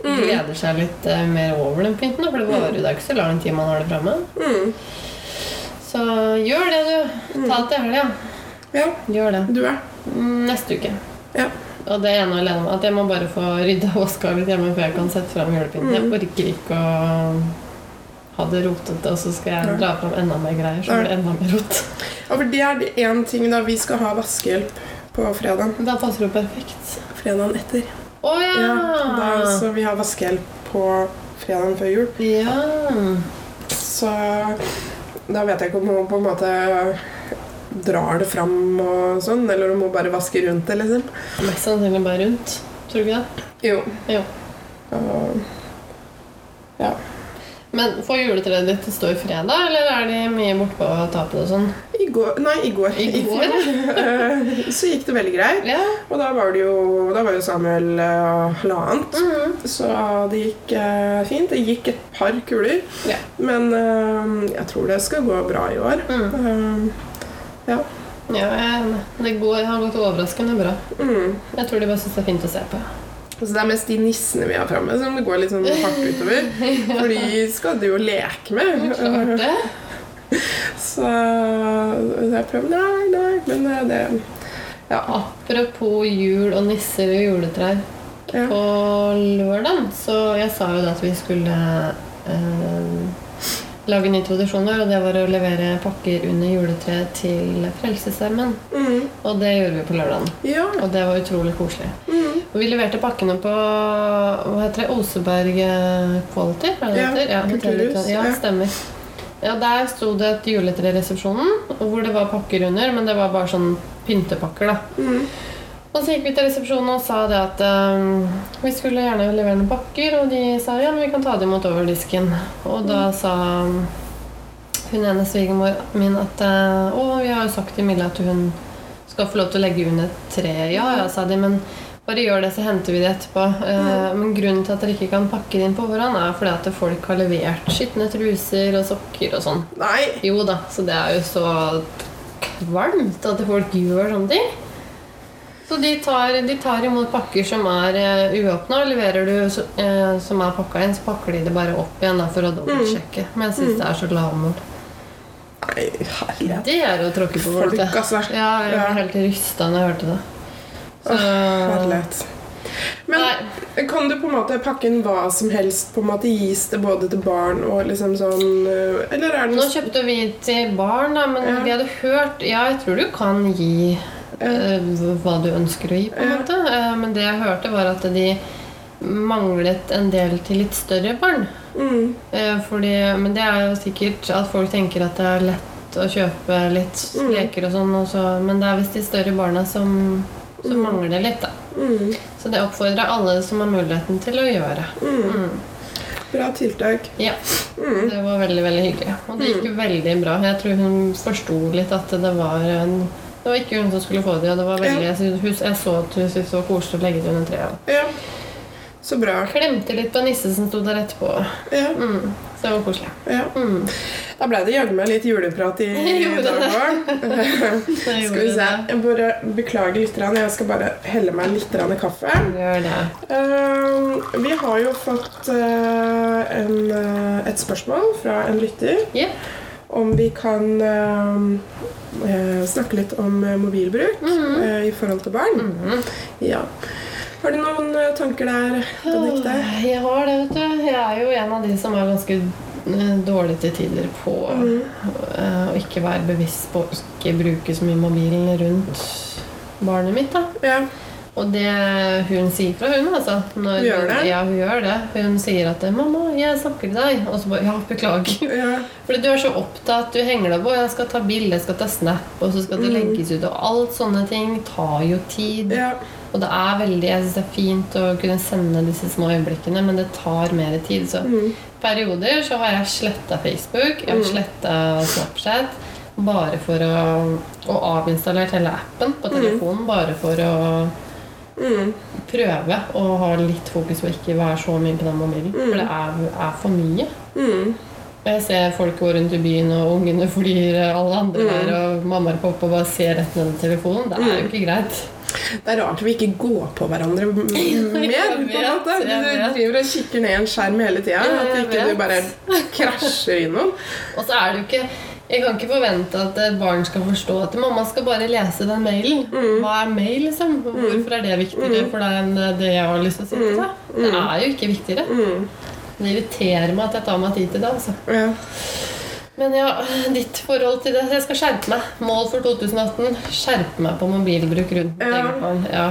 Speaker 1: Mm.
Speaker 2: Gleder seg litt eh, mer over den pynten, for det varer jo ikke så lang tid man har det framme.
Speaker 1: mm,
Speaker 2: Så gjør det, du. Ta det til helga.
Speaker 1: ja,
Speaker 2: Gjør det.
Speaker 1: du er.
Speaker 2: Mm, Neste uke.
Speaker 1: Ja.
Speaker 2: Og det ene alene at jeg må bare få rydda og vaska litt hjemme før jeg kan sette fram julepynten. Jeg
Speaker 1: Mm.
Speaker 2: orker ikke å ha det rotete, og så skal jeg dra fram enda mer greier. Så blir det enda mer rot.
Speaker 1: Ja, for det er én ting da vi skal ha vaskehjelp på fredagen.
Speaker 2: Da passer det perfekt.
Speaker 1: Fredagen etter.
Speaker 2: Å ja!
Speaker 1: Ja, da, så vi har vaskehjelp på fredagen før jul.
Speaker 2: ja.
Speaker 1: Så da vet jeg ikke om hun på en måte drar det fram og sånn, eller om hun bare vasker rundt det, liksom.
Speaker 2: Mest sannsynlig bare rundt. Tror du ikke det?
Speaker 1: Jo.
Speaker 2: Jo.
Speaker 1: Uh, ja.
Speaker 2: Men får juletreet ditt til å stå i fredag, eller er de mye bortpå å ta på det og sånn?
Speaker 1: I går Nei, i går.
Speaker 2: I går?
Speaker 1: eh, så gikk det veldig greit.
Speaker 2: Ja.
Speaker 1: Og da var det jo, da var jo Samuel uh, mm
Speaker 2: -hmm.
Speaker 1: Så det gikk uh, fint. Det gikk et par kuler.
Speaker 2: Ja.
Speaker 1: Men uh, jeg tror det skal gå bra i år.
Speaker 2: Mm.
Speaker 1: Eh, ja.
Speaker 2: Ja, det går, har gått overraskende bra.
Speaker 1: Mm.
Speaker 2: Jeg tror de bare syns det er fint å se på.
Speaker 1: Så det er mest de nissene vi har framme, som det går litt sånn hardt utover. For de skal du jo leke med.
Speaker 2: Klart det.
Speaker 1: Så jeg prøver Nei, nei, men eh, det Ja.
Speaker 2: Apropos jul og nisser og juletrær.
Speaker 1: ja.
Speaker 2: På lørdag så Jeg sa jo da at vi skulle eh, lage nye tradisjoner, og det var å levere pakker under juletreet til Frelsesarmeen.
Speaker 1: Mm.
Speaker 2: Og det gjorde vi på lørdagen.
Speaker 1: ja.
Speaker 2: Og det var utrolig koselig.
Speaker 1: Mm.
Speaker 2: Og vi leverte pakkene på hva heter det, Oseberg eh, Quality? det
Speaker 1: Ja,
Speaker 2: det heter?
Speaker 1: kulturhus.
Speaker 2: Ja,
Speaker 1: ja.
Speaker 2: stemmer. Ja, Der sto det et juletre i resepsjonen, hvor det var pakker under, men det var bare sånn pyntepakker. da.
Speaker 1: Mm.
Speaker 2: Og så gikk vi til resepsjonen og sa det at um, vi skulle gjerne levere noen pakker, og de sa ja, men vi kan ta det imot over disken. Og da sa hun ene svigermor min at eh, å, vi har jo sagt til Mille at hun skal få lov til å legge under et tre. Ja, ja, sa de, men bare gjør det, så henter vi det etterpå. Uh, Men grunnen til at dere ikke kan pakke det inn på forhånd, er fordi at folk har levert skitne truser og sokker og sånn.
Speaker 1: Nei.
Speaker 2: Jo da, så det er jo så kvalmt at folk gjør sånne ting. Så de tar, de tar imot pakker som er uh, uåpna, og leverer du eh, som er pakka inn, så pakker de det bare opp igjen da, for å dobbeltsjekke. Men jeg syns det er så lavmål.
Speaker 1: Nei, herlighet.
Speaker 2: Det er å tråkke på
Speaker 1: Folk, altså.
Speaker 2: Ja, jeg ble
Speaker 1: Ja.
Speaker 2: helt rysta da jeg hørte det. Så,
Speaker 1: Herlighet. Men
Speaker 2: Nei.
Speaker 1: kan du på en måte pakke inn hva som helst? På en måte Gis det både til barn og liksom sånn øh, Eller er det
Speaker 2: Nå kjøpte vi til barn, da, men
Speaker 1: Ja.
Speaker 2: vi hadde hørt Ja, jeg tror du kan gi eh, hva du ønsker å gi, på en måte. Eh, men det jeg hørte, var at de manglet en del til litt større barn.
Speaker 1: mm,
Speaker 2: Eh, fordi, men det er jo sikkert at folk tenker at det er lett å kjøpe litt
Speaker 1: Mm.
Speaker 2: leker og sånn, men det er visst de større barna som, som
Speaker 1: Mm.
Speaker 2: mangler litt, da.
Speaker 1: mm,
Speaker 2: Så det oppfordrer alle som har muligheten til å gjøre.
Speaker 1: mm. Bra tiltak.
Speaker 2: Ja. Det var veldig veldig hyggelig. Og det gikk veldig bra. Jeg tror hun forsto litt at det var en Det var ikke hun som skulle få det. Det var veldig, jeg, hun, jeg så at hun syntes det var koselig å legge det under treet.
Speaker 1: Ja. Så bra.
Speaker 2: Klemte litt på nissen som sto der etterpå.
Speaker 1: Ja.
Speaker 2: Mm. Så det var koselig.
Speaker 1: ja.
Speaker 2: Mm.
Speaker 1: Da ble det jaggu meg litt juleprat i dag òg. Skal vi se. Jeg bare beklager litt. Jeg skal bare helle meg litt kaffe.
Speaker 2: Gjør det.
Speaker 1: Uh, vi har jo fått uh, en, uh, et spørsmål fra en lytter
Speaker 2: Ja.
Speaker 1: Om vi kan eh, eh, snakke litt om mobilbruk mobilbruk
Speaker 2: -hmm.
Speaker 1: eh, i forhold til barn.
Speaker 2: Mhm.
Speaker 1: Ja. Har du noen eh, tanker der, Benedicte?
Speaker 2: Jeg har det, vet du. Jeg er jo en av de som er ganske eh, dårlig til tider på eh, å ikke være bevisst på å ikke bruke så mye mobilen rundt barnet mitt. da.
Speaker 1: Ja.
Speaker 2: Og det hun sier fra hun, altså når,
Speaker 1: Gjør det?
Speaker 2: Ja, hun gjør det. Hun sier at 'Mamma, jeg snakker til deg.' Og så bare 'Ja, beklager'.
Speaker 1: Ja.
Speaker 2: Fordi du er så opptatt, du henger deg på 'Jeg skal ta bilde, jeg skal ta snap', og så skal det legges ut. Og alt sånne ting tar jo tid.
Speaker 1: ja.
Speaker 2: Og det er veldig, jeg synes det er fint å kunne sende disse små øyeblikkene, men det tar mer tid. Så
Speaker 1: Mm.
Speaker 2: perioder så har jeg sletta Facebook, jeg har sletta Snapchat. Bare for å Og avinstallert hele appen på telefonen bare for å
Speaker 1: Mm.
Speaker 2: prøve å ha litt fokus på å ikke være så mye på den mobilen. For det er, er for mye.
Speaker 1: Mm.
Speaker 2: Jeg ser folk gå rundt i byen, og ungene flyr alle andre
Speaker 1: Mm.
Speaker 2: der, og mamma og pappa bare ser rett ned i telefonen. Det er jo ikke greit.
Speaker 1: Det er rart vi ikke går på hverandre mer. på
Speaker 2: vet,
Speaker 1: måte. Du driver og kikker ned i en skjerm hele tida. At ikke du
Speaker 2: vet.
Speaker 1: bare krasjer innom.
Speaker 2: Og så er det jo ikke Jeg kan ikke forvente at et barn skal forstå at mamma skal bare lese den mailen.
Speaker 1: Mm.
Speaker 2: Hva er mail, liksom? Hvorfor er det viktigere for deg enn det jeg har lyst til å si til deg? Det er jo ikke viktigere.
Speaker 1: Mm.
Speaker 2: Det irriterer meg at jeg tar meg tid til det. altså.
Speaker 1: Ja.
Speaker 2: Men ja, ditt forhold til det Jeg skal skjerpe meg. Mål for 2018. Skjerpe meg på mobilbruk rundt
Speaker 1: Ja.
Speaker 2: eget barn. Ja.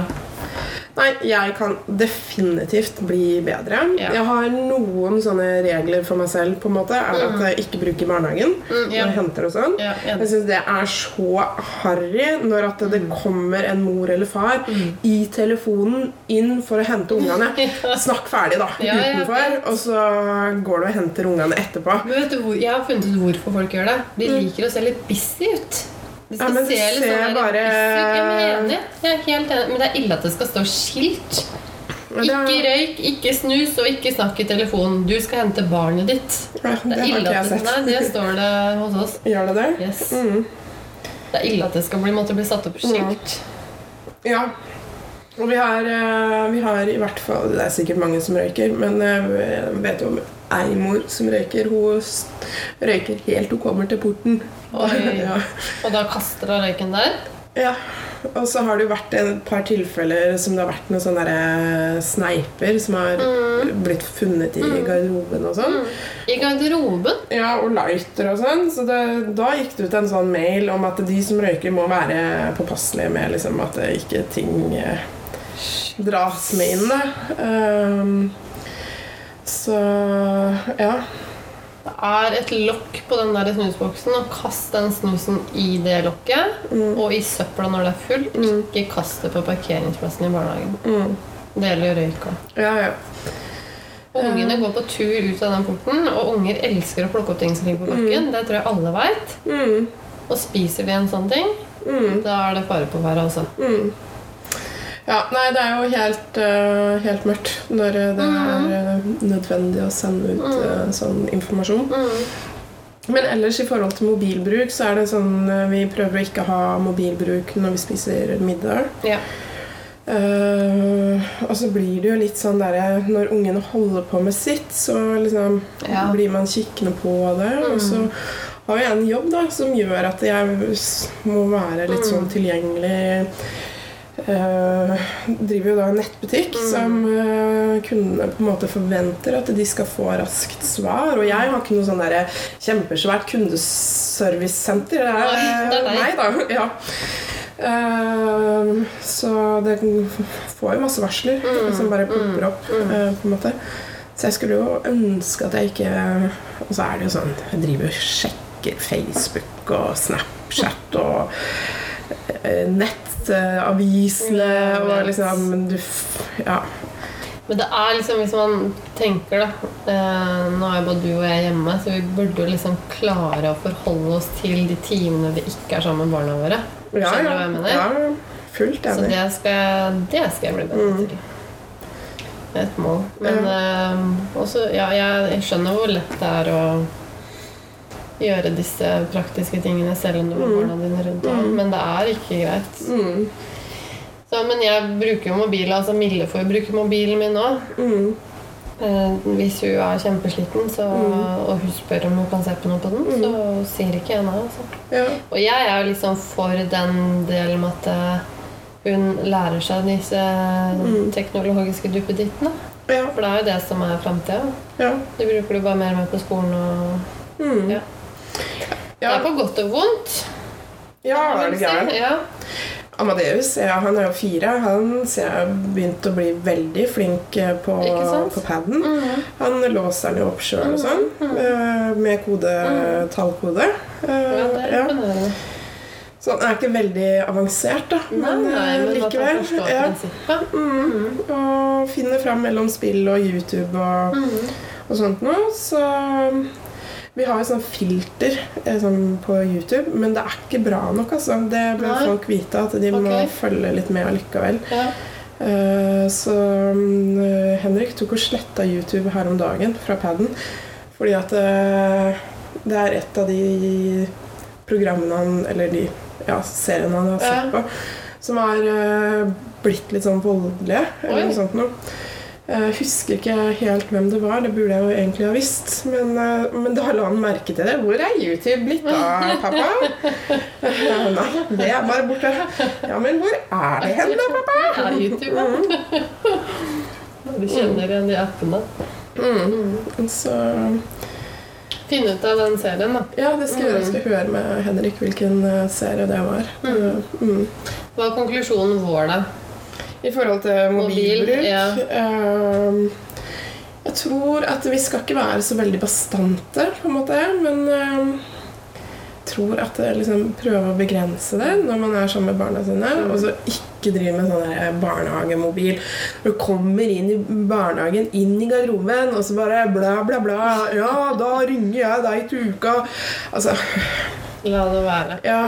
Speaker 1: Nei, jeg kan definitivt bli bedre.
Speaker 2: Ja.
Speaker 1: Jeg har noen sånne regler for meg selv. på en måte Er at jeg ikke bruker barnehagen
Speaker 2: Mm, ja.
Speaker 1: når jeg henter og sånn.
Speaker 2: Ja,
Speaker 1: Jeg
Speaker 2: enig.
Speaker 1: syns det er så harry når at det kommer en mor eller far
Speaker 2: Mm.
Speaker 1: i telefonen inn for å hente ungene. Snakk ferdig, da,
Speaker 2: Ja,
Speaker 1: utenfor. Og så går du og henter ungene etterpå.
Speaker 2: Men vet du hvor, Jeg har funnet ut hvorfor folk gjør det. De liker å se litt busy ut. De skal
Speaker 1: Mm. Ja,
Speaker 2: se
Speaker 1: det
Speaker 2: litt sånn
Speaker 1: bare-
Speaker 2: Jeg. Jeg er helt enig. Men det er ille at det skal stå skilt.
Speaker 1: Er-
Speaker 2: Ikke røyk, ikke snus og ikke snakk i telefonen. Du skal hente barnet ditt.
Speaker 1: Ja,
Speaker 2: Det
Speaker 1: det
Speaker 2: er ille at det, nei, det står det hos oss.
Speaker 1: Gjør det det?
Speaker 2: Yes.
Speaker 1: Mm.
Speaker 2: Det er ille at det skal bli, måtte bli satt opp skilt.
Speaker 1: Ja. Og vi har, eh, vi har i hvert fall Det er sikkert mange som røyker, men eh, jeg vet jo om ei mor som røyker. Hun røyker helt hun kommer til porten.
Speaker 2: Oi.
Speaker 1: ja.
Speaker 2: Og da kaster hun røyken der.
Speaker 1: ja. Og så har det jo vært et par tilfeller som det har vært noen sånne eh, sneiper som har blitt funnet i garderoben og sånn.
Speaker 2: I garderoben.
Speaker 1: Ja, og lighter og sånn. Så det, da gikk det ut en sånn mail om at de som røyker, må være påpasselige med liksom, at det ikke ting eh, dras med inn. Ehm, så ja.
Speaker 2: Det er et lokk på den der snusboksen, og kast den snusen i det lokket. Og i søpla når det er fullt. Ikke kast det på parkeringsplassen i barnehagen.
Speaker 1: Mm.
Speaker 2: Det gjelder jo røyk òg.
Speaker 1: Ja, ja.
Speaker 2: Ungene går på tur ut av den porten, og unger elsker å plukke opp ting som ligger på bakken. Det tror jeg alle veit.
Speaker 1: Mm.
Speaker 2: Og spiser de en sånn ting,
Speaker 1: Mm.
Speaker 2: da er det fare på ferde også.
Speaker 1: Mm. Ja, nei, det er jo helt, uh, helt mørkt når det det er eh, nødvendig å sende ut uh, sånn informasjon.
Speaker 2: Mm.
Speaker 1: Men ellers i forhold til mobilbruk så er det sånn vi prøver å ikke ha mobilbruk når vi spiser middag.
Speaker 2: Ja.
Speaker 1: Uh, og så blir det jo litt sånn derre Når ungene holder på med sitt, så liksom
Speaker 2: Ja. Mm.
Speaker 1: blir man kikkende på det. Og så har jeg en jobb da som gjør at jeg må være litt
Speaker 2: Mm.
Speaker 1: sånn tilgjengelig. Uh, driver jo da en nettbutikk
Speaker 2: Mm.
Speaker 1: som uh, kundene på en måte forventer at de skal få raskt svar. Og jeg har ikke noe sånn der kjempesvært kundeservicesenter. Er,
Speaker 2: Nei, det er
Speaker 1: meg, da. Ja. Uh, så det får jo masse varsler
Speaker 2: Mm,
Speaker 1: som bare popper opp. uh, på en måte Så jeg skulle jo ønske at jeg ikke Og så er det jo sånn Jeg driver og sjekker Facebook og Snapchat og eh, nettavisene
Speaker 2: Jeg
Speaker 1: og liksom du, Ja.
Speaker 2: Men det er liksom, hvis man tenker da eh, Nå er bare du og jeg hjemme, så vi burde jo liksom klare å forholde oss til de timene vi ikke er sammen med barna våre.
Speaker 1: Ja,
Speaker 2: Skjønner du
Speaker 1: ja.
Speaker 2: hva jeg mener?
Speaker 1: ja fullt
Speaker 2: Så det skal, det skal jeg bli bedre
Speaker 1: Mm.
Speaker 2: til. Det er et mål. Men eh, også, ja, jeg, jeg skjønner hvor lett det er å gjøre disse praktiske tingene selv om du har
Speaker 1: Mm.
Speaker 2: barna dine rundt deg. Men det er ikke greit.
Speaker 1: Mm.
Speaker 2: Så, men jeg bruker jo mobilen. Altså Mille får jo bruke mobilen min.
Speaker 1: Mm.
Speaker 2: Eh, hvis hun er kjempesliten så, og hun spør om hun kan se på noe på den, så sier ikke jeg nei. Altså.
Speaker 1: Ja.
Speaker 2: Og jeg er jo liksom for den delen med at eh, hun lærer seg disse teknologiske duppedittene.
Speaker 1: Ja.
Speaker 2: For det er jo det som er framtida.
Speaker 1: ja.
Speaker 2: Det bruker du bare mer med på skolen og
Speaker 1: Mm.
Speaker 2: Ja. Det er på godt og vondt.
Speaker 1: ja er
Speaker 2: det
Speaker 1: gæren?
Speaker 2: Ja.
Speaker 1: Amadeus ja, han er jo fire. Han ser jeg har begynt å bli veldig flink eh, på, på paden.
Speaker 2: Mhm.
Speaker 1: Han låser den jo opp sjøl og sånn, eh, med kode, tallkode. Eh,
Speaker 2: ja, det er
Speaker 1: ja.
Speaker 2: imponerende.
Speaker 1: Så han er ikke veldig avansert, da. Men,
Speaker 2: nei,
Speaker 1: eh,
Speaker 2: men
Speaker 1: likevel. Ja. Mm. Og finner fram mellom spill og YouTube og,
Speaker 2: Mhm.
Speaker 1: og sånt noe. Så vi har jo sånn filter eh, sånn på YouTube, men det er ikke bra nok. Altså. Det bør
Speaker 2: Nei.
Speaker 1: folk vite, at de må følge litt med allikevel.
Speaker 2: Ja.
Speaker 1: Uh, Så mm, Henrik tok og sletta YouTube her om dagen fra paden. Fordi at uh, det er et av de programmene han Eller de ja, seriene han har sett
Speaker 2: Ja.
Speaker 1: på, som er blitt litt sånn voldelige. Eller
Speaker 2: Oi.
Speaker 1: noe sånt noe. Jeg husker ikke helt hvem det var, det burde jeg jo egentlig ha visst. Men, eh, men da la han merke til det. Hvor er YouTube blitt av, pappa? Eh, Nei, det er bare borte. Ja, men hvor er det hen, da, pappa?
Speaker 2: Ja, YouTube. da. Du kjenner igjen de appene.
Speaker 1: Mm. Så
Speaker 2: Finne ut av den serien, da.
Speaker 1: ja, det skal jeg skal høre med Henrik hvilken eh, serie det var.
Speaker 2: Mm.
Speaker 1: Mm.
Speaker 2: Hva er konklusjonen vår, da?
Speaker 1: I forhold til
Speaker 2: Mobil,
Speaker 1: mobilbruk
Speaker 2: ja.
Speaker 1: eh, Jeg tror at vi skal ikke være så veldig bastante, på en måte, men jeg tror at det liksom prøve å begrense det når man er sammen med barna sine.
Speaker 2: Mm.
Speaker 1: Og så ikke drive med sånn der barnehagemobil. Du kommer inn i barnehagen, inn i garderoben, og så bare bla, bla, bla. Ja, da ringer jeg deg til uka. Altså,
Speaker 2: La det være.
Speaker 1: ja.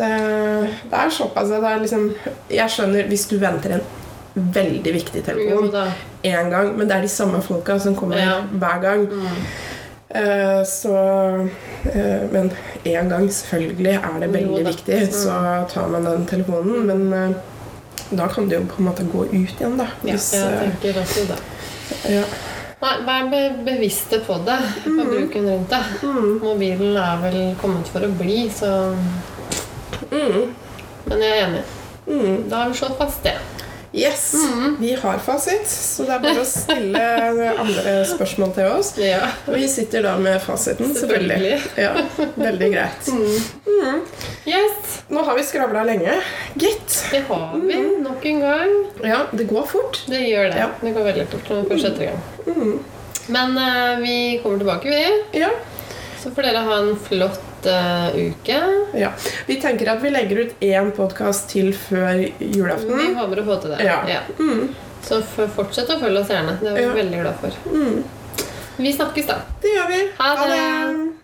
Speaker 2: Mm.
Speaker 1: Det, det er såpass. Det er liksom, jeg skjønner hvis du venter en veldig viktig telefon én gang, men det er de samme folka som kommer
Speaker 2: Ja.
Speaker 1: hver gang.
Speaker 2: Mm.
Speaker 1: Eh, så eh, Men én gang, selvfølgelig, er det veldig viktig,
Speaker 2: Mm.
Speaker 1: så tar man den telefonen. Men eh, da kan det jo på en måte gå ut igjen, da.
Speaker 2: Ja, jeg tenker også det.
Speaker 1: ja.
Speaker 2: Nei, Vær be bevisste på det, på bruken rundt det.
Speaker 1: Mm.
Speaker 2: Mobilen er vel kommet for å bli, så
Speaker 1: Mm.
Speaker 2: Men jeg er enig.
Speaker 1: Mm.
Speaker 2: Da har vi slått fast det.
Speaker 1: Yes!
Speaker 2: Mm.
Speaker 1: Vi har fasit, så det er bare å stille andre spørsmål til oss.
Speaker 2: Ja,
Speaker 1: Vi sitter da med fasiten, selvfølgelig.
Speaker 2: selvfølgelig.
Speaker 1: Ja, Veldig greit.
Speaker 2: Mm. Yes,
Speaker 1: Nå har vi skravla lenge. Gitt.
Speaker 2: det har vi nok en gang.
Speaker 1: Ja, det går fort.
Speaker 2: Det gjør det.
Speaker 1: Ja.
Speaker 2: Det går veldig fort når vi først setter i gang.
Speaker 1: Mm.
Speaker 2: Men uh, vi kommer tilbake, vi.
Speaker 1: Ja.
Speaker 2: Så får dere ha en flott eh, uke.
Speaker 1: ja. Vi tenker at vi legger ut én podkast til før julaften.
Speaker 2: Vi håper å få til det.
Speaker 1: Ja. Mm.
Speaker 2: Så fortsett å følge oss gjerne. Det er vi
Speaker 1: Ja.
Speaker 2: veldig glad for.
Speaker 1: Mm.
Speaker 2: Vi snakkes, da.
Speaker 1: Det gjør vi.
Speaker 2: Ha det.